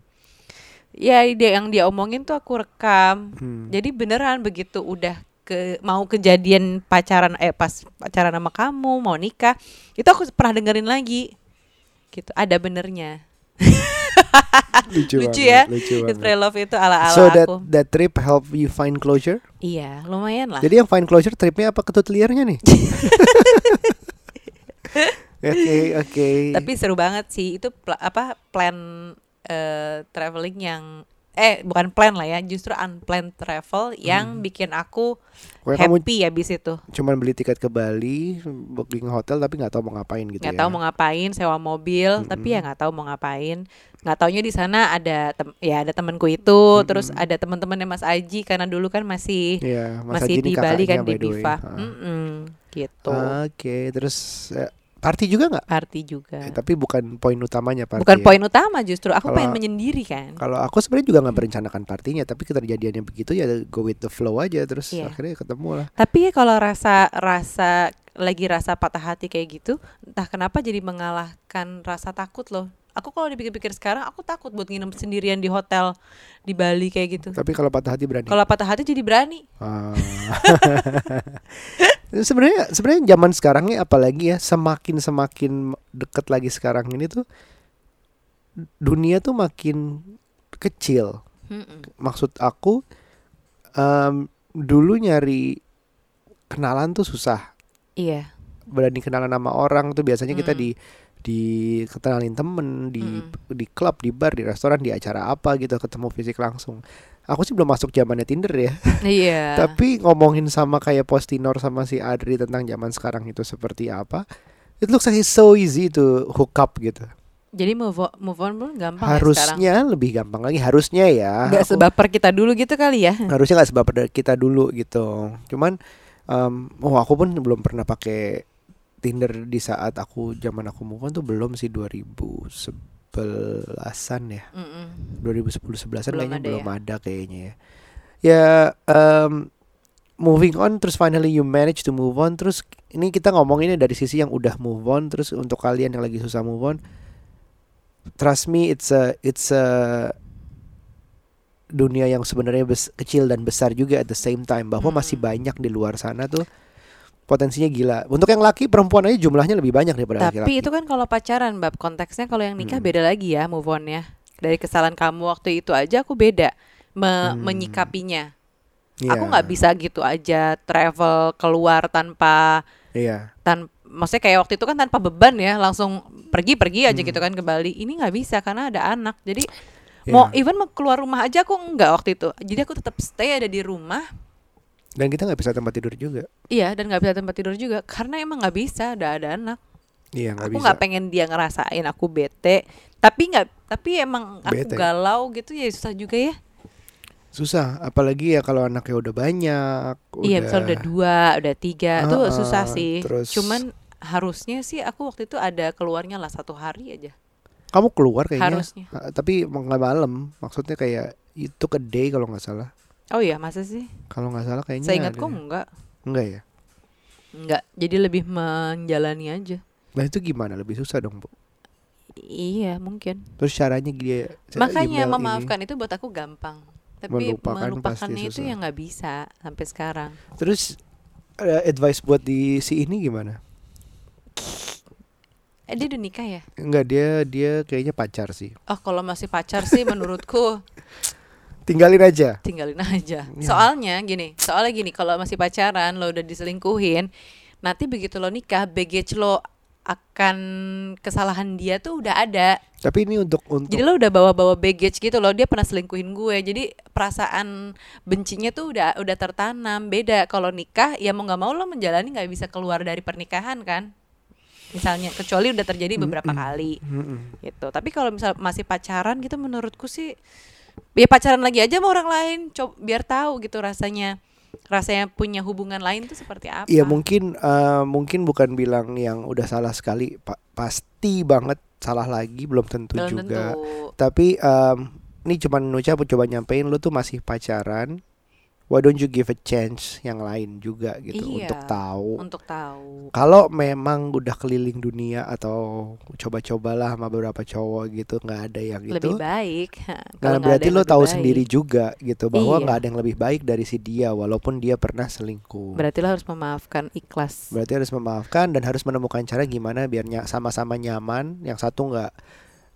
ya ide yang dia omongin tuh aku rekam Hmm. jadi beneran begitu udah ke mau kejadian pacaran eh pas pacaran sama kamu mau nikah itu aku pernah dengerin lagi gitu ada benernya lucu, lucu banget, ya lucu banget. Free Love itu ala ala So that aku that trip help you find closure? iya lumayan lah Jadi yang find closure tripnya apa ketut liarnya nih? Oke oke. tapi seru banget sih itu pla- apa plan eh, traveling yang eh bukan plan lah ya justru unplanned travel yang bikin aku Pokoknya happy habis itu. cuman beli tiket ke Bali, booking hotel tapi nggak tahu mau ngapain gitu nggak ya. tahu mau ngapain sewa mobil tapi ya nggak tahu mau ngapain. Nggak taunya di sana ada tem ya ada temanku itu terus ada teman-temannya Mas Aji karena dulu kan masih Iya, Mas masih ini di Bali kan di. Biva Ha. Mm-mm, gitu. Oke, terus eh, party juga nggak? party juga Eh, tapi bukan poin utamanya party. bukan ya. poin utama justru aku Kalau- pengen menyendiri kan Kalau aku sebenarnya juga nggak berencanakan partinya, tapi keterjadiannya begitu ya go with the flow aja terus Iya. akhirnya ketemu lah. Tapi kalau rasa rasa lagi rasa patah hati kayak gitu, entah kenapa jadi mengalahkan rasa takut loh. Aku kalau dipikir-pikir sekarang, aku takut buat nginep sendirian di hotel di Bali kayak gitu. Tapi kalau patah hati berani. Kalau patah hati jadi berani. Ah. sebenarnya sebenarnya zaman sekarang nih apalagi ya semakin semakin deket lagi sekarang ini tuh dunia tuh makin kecil. Mm-mm. Maksud aku em, dulu nyari kenalan tuh susah. Iya. Berani kenalan sama orang tuh biasanya kita Mm. di di kenalin temen di Mm. di klub di bar di restoran di acara apa gitu ketemu fisik langsung aku sih belum masuk zamannya Tinder ya Iya. Tapi ngomongin sama kayak Postinor sama si Adri tentang zaman sekarang itu seperti apa? It looks like it's so easy to hook up gitu. jadi move on, move on pun gampang ya sekarang. harusnya lebih gampang lagi harusnya ya. Nggak sebaper kita dulu gitu kali ya. harusnya nggak sebaper kita dulu gitu. Cuman em, oh aku pun belum pernah pakai Tinder di saat aku zaman aku move on tuh belum sih 2011-an ya. Mm-mm. 2010 11-an Belum kayaknya ada belum ya? ada kayaknya ya. Ya em, moving on terus finally you manage to move on terus ini kita ngomonginnya dari sisi yang udah move on terus untuk kalian yang lagi susah move on trust me it's a it's a dunia yang sebenarnya bes- kecil dan besar juga at the same time bahwa masih Mm-mm. banyak di luar sana tuh potensinya gila. Untuk yang laki perempuan aja jumlahnya lebih banyak daripada Tapi laki-laki. itu kan kalau pacaran, bab konteksnya kalau yang nikah Hmm. beda lagi ya move on-nya. Dari kesalahan kamu waktu itu aja aku beda me- Hmm. menyikapinya. Iya, Aku nggak bisa gitu aja travel keluar tanpa Iya. tan maksudnya kayak waktu itu kan tanpa beban ya, langsung pergi-pergi aja Hmm. gitu kan ke Bali. Ini nggak bisa karena ada anak. Jadi Iya. mau even mau keluar rumah aja aku nggak waktu itu. Jadi aku tetap stay ada di rumah. Dan kita nggak bisa tempat tidur juga. Iya dan nggak bisa tempat tidur juga karena emang nggak bisa ada ada anak. Iya nggak aku nggak pengen dia ngerasain aku bete tapi nggak tapi emang aku Bete. galau gitu ya susah juga ya Susah, apalagi ya kalau anaknya udah banyak. iya misal udah dua udah tiga tuh Ah, susah ah, sih terus- cuman harusnya sih aku waktu itu ada keluarnya lah satu hari aja Kamu keluar kayaknya. harusnya Tapi nggak malam. Maksudnya kayak itu ke day kalau nggak salah. Oh iya masa sih Kalau nggak salah kayaknya. saya ingatku ada. enggak Enggak ya. enggak jadi lebih menjalani aja Nah itu gimana? Lebih susah dong, Bu. iya mungkin Terus caranya dia makanya email ini. memaafkan itu buat aku gampang tapi Melupakan melupakannya itu susah. yang nggak bisa sampai sekarang Terus eh, advice buat di si ini gimana? eh dia udah nikah ya Enggak dia dia kayaknya pacar sih. oh kalau masih pacar sih menurutku Tinggalin aja. tinggalin aja. Ya. Soalnya gini, soalnya gini, kalau masih pacaran lo udah diselingkuhin, nanti begitu lo nikah, baggage lo akan kesalahan dia tuh udah ada. Tapi ini untuk untuk Jadi lo udah bawa-bawa baggage gitu loh, dia pernah selingkuhin gue. Jadi perasaan bencinya tuh udah udah tertanam. Beda kalau nikah, ya mau nggak mau lo menjalani nggak bisa keluar dari pernikahan kan. Misalnya, kecuali udah terjadi beberapa kali gitu. Tapi kalau misal masih pacaran gitu menurutku sih ya pacaran lagi aja sama orang lain, coba biar tahu gitu rasanya. Rasanya punya hubungan lain tuh seperti apa? Iya mungkin eh, mungkin bukan bilang yang udah salah sekali, pa- pasti banget salah lagi belum tentu Belum juga. tentu. Tapi em, ini cuman Nucha coba nyampein lu tuh masih pacaran why don't you give a chance yang lain juga gitu Iya, untuk tahu untuk tahu. kalau memang udah keliling dunia atau coba-cobalah sama beberapa cowok gitu nggak ada yang Lebih itu baik. Nah, berarti lo lebih tahu baik. sendiri juga gitu bahwa Iya. nggak ada yang lebih baik dari si dia walaupun dia pernah selingkuh. Berarti lo harus memaafkan ikhlas. Berarti harus memaafkan dan harus menemukan cara gimana biar sama-sama nyaman. Yang satu nggak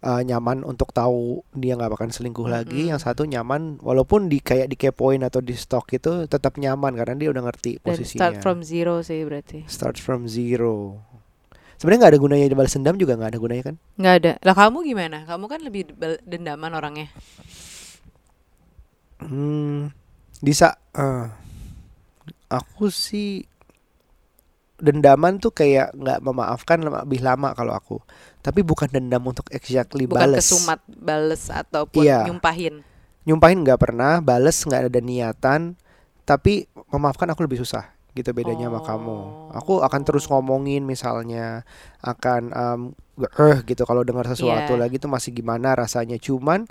uh, nyaman untuk tahu dia nggak akan selingkuh lagi. Mm-mm. Yang satu nyaman walaupun di kayak dikepoin atau di stok itu tetap nyaman karena dia udah ngerti Dan posisinya. start from zero sih berarti. Start from zero. Sebenarnya nggak ada gunanya balas dendam juga nggak ada gunanya kan? Nggak ada. Lah kamu gimana? Kamu kan lebih dendaman orangnya. Hmm, bisa. eh, aku sih dendaman tuh kayak nggak memaafkan lebih lama kalau aku. Tapi bukan dendam untuk exactly Bukan bales. kesumat bales ataupun Iya. nyumpahin. Nyumpahin nggak pernah, bales nggak ada niatan. Tapi memaafkan aku lebih susah. Gitu bedanya sama kamu. Aku akan terus Oh. ngomongin misalnya akan um, eh gitu kalau dengar sesuatu Iya. lagi tuh masih gimana rasanya. Cuman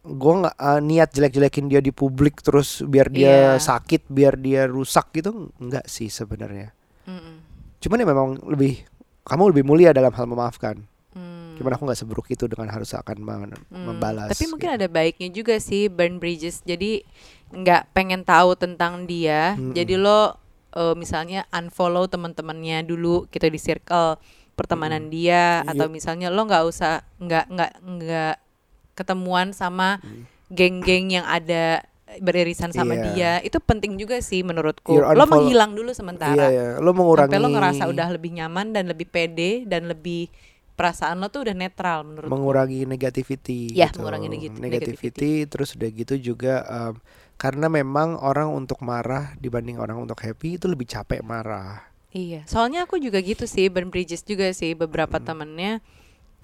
gue nggak eh, niat jelek-jelekin dia di publik terus biar dia Iya. sakit, biar dia rusak gitu enggak sih sebenarnya. Mm-mm. Cuman ya memang lebih kamu lebih mulia dalam hal memaafkan. Hmm. Cuman aku nggak seburuk itu dengan harus akan Hmm, membalas. Tapi mungkin gitu. ada baiknya juga sih burn bridges. Jadi nggak pengen tahu tentang dia. Mm-mm. Jadi lo eh, misalnya unfollow teman-temannya dulu gitu di circle pertemanan dia Iya. atau misalnya lo nggak usah nggak nggak nggak ketemuan sama Mm. geng-geng yang ada beririsan sama Iya. dia. Itu penting juga sih menurutku. Lo menghilang dulu sementara. ya, lo mengurangi Sampai lo ngerasa udah lebih nyaman dan lebih pede dan lebih perasaan lo tuh udah netral menurut mengurangi negativity Ya, gitu. mengurangi negi- negativity terus udah gitu juga um, karena memang orang untuk marah dibanding orang untuk happy itu lebih capek marah Iya, soalnya aku juga gitu sih, burn bridges juga sih beberapa Hmm. temennya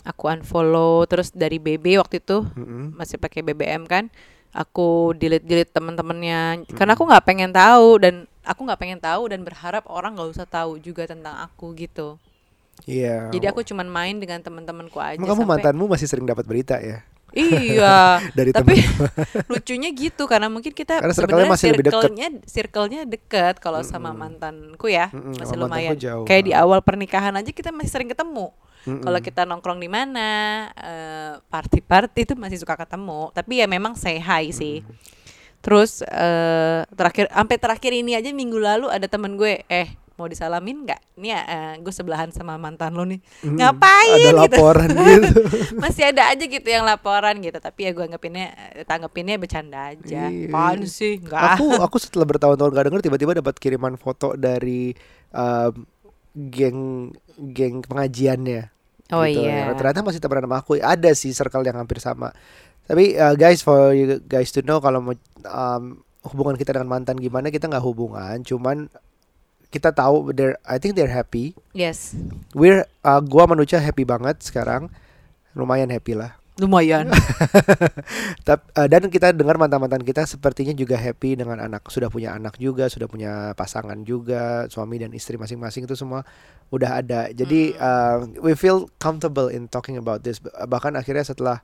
aku unfollow terus dari BB waktu itu Mm-mm. masih pakai BBM kan, aku delete delete teman-temannya karena Hmm. aku nggak pengen tahu dan aku nggak pengen tahu dan berharap orang nggak usah tahu juga tentang aku gitu. iya Jadi aku cuman main dengan teman-temanku aja. Emang kamu sampai- mantanmu masih sering dapat berita ya Iya, dari tapi lucunya gitu karena mungkin kita Karena circle-nya sebenarnya masih circle-nya circle-nya deket kalau sama mantanku ya Mm-mm, masih sama lumayan. jauh. Kayak di awal pernikahan aja kita masih sering ketemu. Mm-mm. Kalau kita nongkrong di mana, eh, party-party itu masih suka ketemu. Tapi ya memang say hi sih. Terus eh, terakhir, sampai terakhir ini aja minggu lalu ada temen gue, eh mau disalamin nggak? Ini ya, eh, gue sebelahan sama mantan lo nih. Mm-mm. Ngapain ada gitu? laporan gitu Masih ada aja gitu yang laporan gitu. Tapi ya gue anggapinnya, eh, tanggepinnya bercanda aja. Iya. Apaan sih? Enggak. aku aku setelah bertahun-tahun gak denger tiba-tiba dapat kiriman foto dari um, geng geng pengajiannya Oh gitu. iya. Yang Ternyata masih temenan sama aku. Ada sih circle yang hampir sama. Tapi uh, guys for you guys to know kalau mau um, hubungan kita dengan mantan gimana kita nggak hubungan, cuman kita tahu they're I think they're happy. Yes. We're uh, gua manusia happy banget sekarang. Lumayan happy lah. Lumayan. Uh, dan kita dengar mantan-mantan kita sepertinya juga happy dengan anak sudah punya anak juga sudah punya pasangan juga suami dan istri masing-masing itu semua udah ada. Jadi uh, we feel comfortable in talking about this. Bahkan akhirnya setelah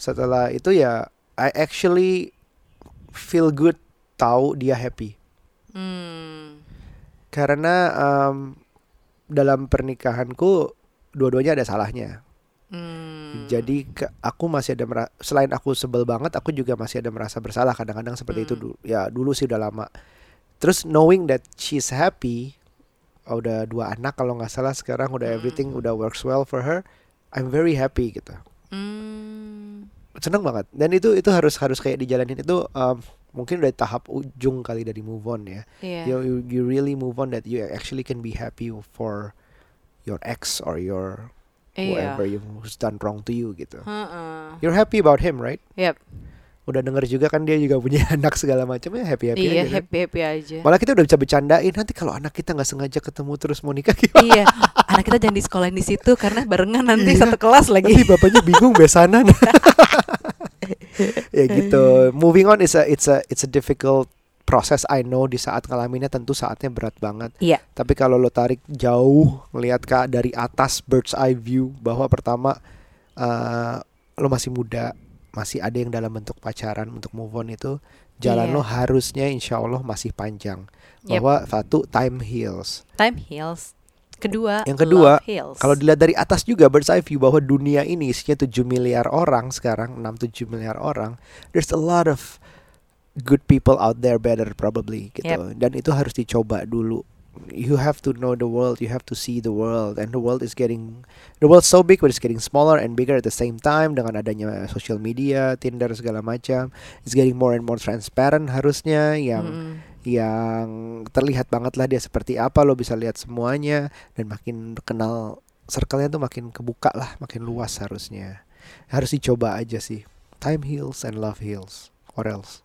setelah itu ya I actually feel good tahu dia happy. Hmm. karena um, dalam pernikahanku dua-duanya ada salahnya Hmm. Jadi ke, aku masih ada mera- selain aku sebel banget, aku juga masih ada merasa bersalah kadang-kadang seperti itu Hmm. dulu. Ya dulu sih udah lama. Terus knowing that she's happy, oh, udah dua anak kalau nggak salah sekarang udah Hmm. everything udah works well for her. I'm very happy gitu. Hmm. Seneng banget. Dan itu itu harus harus kayak dijalanin itu um, mungkin udah tahap ujung kali dari move on ya. Iya. You, you you really move on that you actually can be happy for your ex or your Iya. whoever you who's done wrong to you gitu. Heeh. You're happy about him, right? Yep. Udah denger juga kan dia juga punya anak segala macam ya happy happy Iya, aja. kan? happy happy aja. Malah kita udah bisa bercandain nanti kalau anak kita nggak sengaja ketemu terus mau nikah gimana? iya, anak kita jangan di sekolahin di situ karena barengan nanti Iya. satu kelas lagi. Nanti bapaknya bingung besanan. ya gitu. Moving on is a it's a it's a difficult process I know di saat ngalaminnya tentu saatnya berat banget. Iya. Tapi kalau lo tarik jauh ngelihat kak dari atas bird's eye view bahwa pertama eh, lo masih muda, masih ada yang dalam bentuk pacaran untuk move on itu jalan Iya. lo harusnya insya Allah masih panjang Yep. bahwa satu time heals Time heals. Kedua, Yang kedua, kalau dilihat dari atas juga bird's eye view bahwa dunia ini isinya 7 miliar orang sekarang 6-7 miliar orang there's a lot of good people out there better probably gitu. Yep. dan itu harus dicoba dulu. You have to know the world. You have to see the world. And the world is getting the world's so big but it's getting smaller and bigger at the same time dengan adanya social media Tinder segala macam. It's getting more and more transparent harusnya yang Mm-mm. yang terlihat banget lah dia seperti apa. Lo bisa lihat semuanya dan makin kenal circle-nya tuh makin kebuka lah makin luas harusnya. Harus dicoba aja sih. Time heals and love heals or else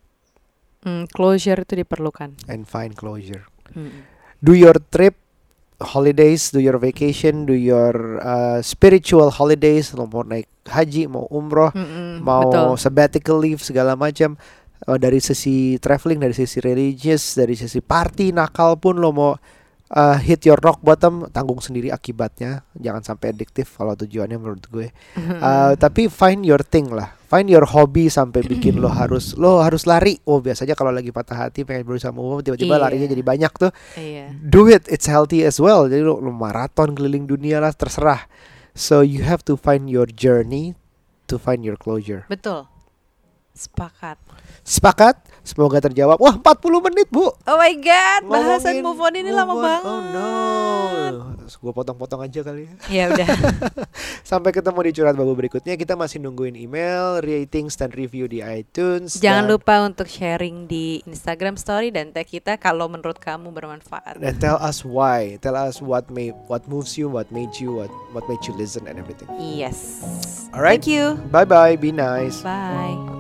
Mm, closure itu diperlukan. and find closure Mm. do your trip holidays do your vacation do your uh, spiritual holidays lo mau naik haji mau umroh Mm-mm, mau betul. sabbatical leave segala macam Eh, dari sisi traveling dari sisi religious dari sisi party nakal pun lo mau uh, hit your rock bottom tanggung sendiri akibatnya jangan sampai adiktif kalau tujuannya menurut gue Uh, tapi find your thing lah find your hobby sampai bikin lo harus lo harus lari oh biasanya kalau lagi patah hati pengen berusaha move tiba-tiba Iya. larinya jadi banyak tuh Iya. do it it's healthy as well jadi lo, lo maraton keliling dunia lah terserah so you have to find your journey to find your closure Betul. Sepakat. Sepakat? Semoga terjawab. Wah, 40 menit, Bu. Oh my god, bahasan Ngomongin move on ini move lama on. banget. Oh no. Gue potong-potong aja kali ya. Ya udah. Sampai ketemu di curhat babu berikutnya. Kita masih nungguin email, ratings dan review di iTunes. Jangan dan, lupa untuk sharing di Instagram story dan tag kita kalau menurut kamu bermanfaat. Dan tell us why. Tell us what made what moves you, what made you, what what made you listen and everything. Yes. Alright. Thank you. Bye bye. Be nice. Bye.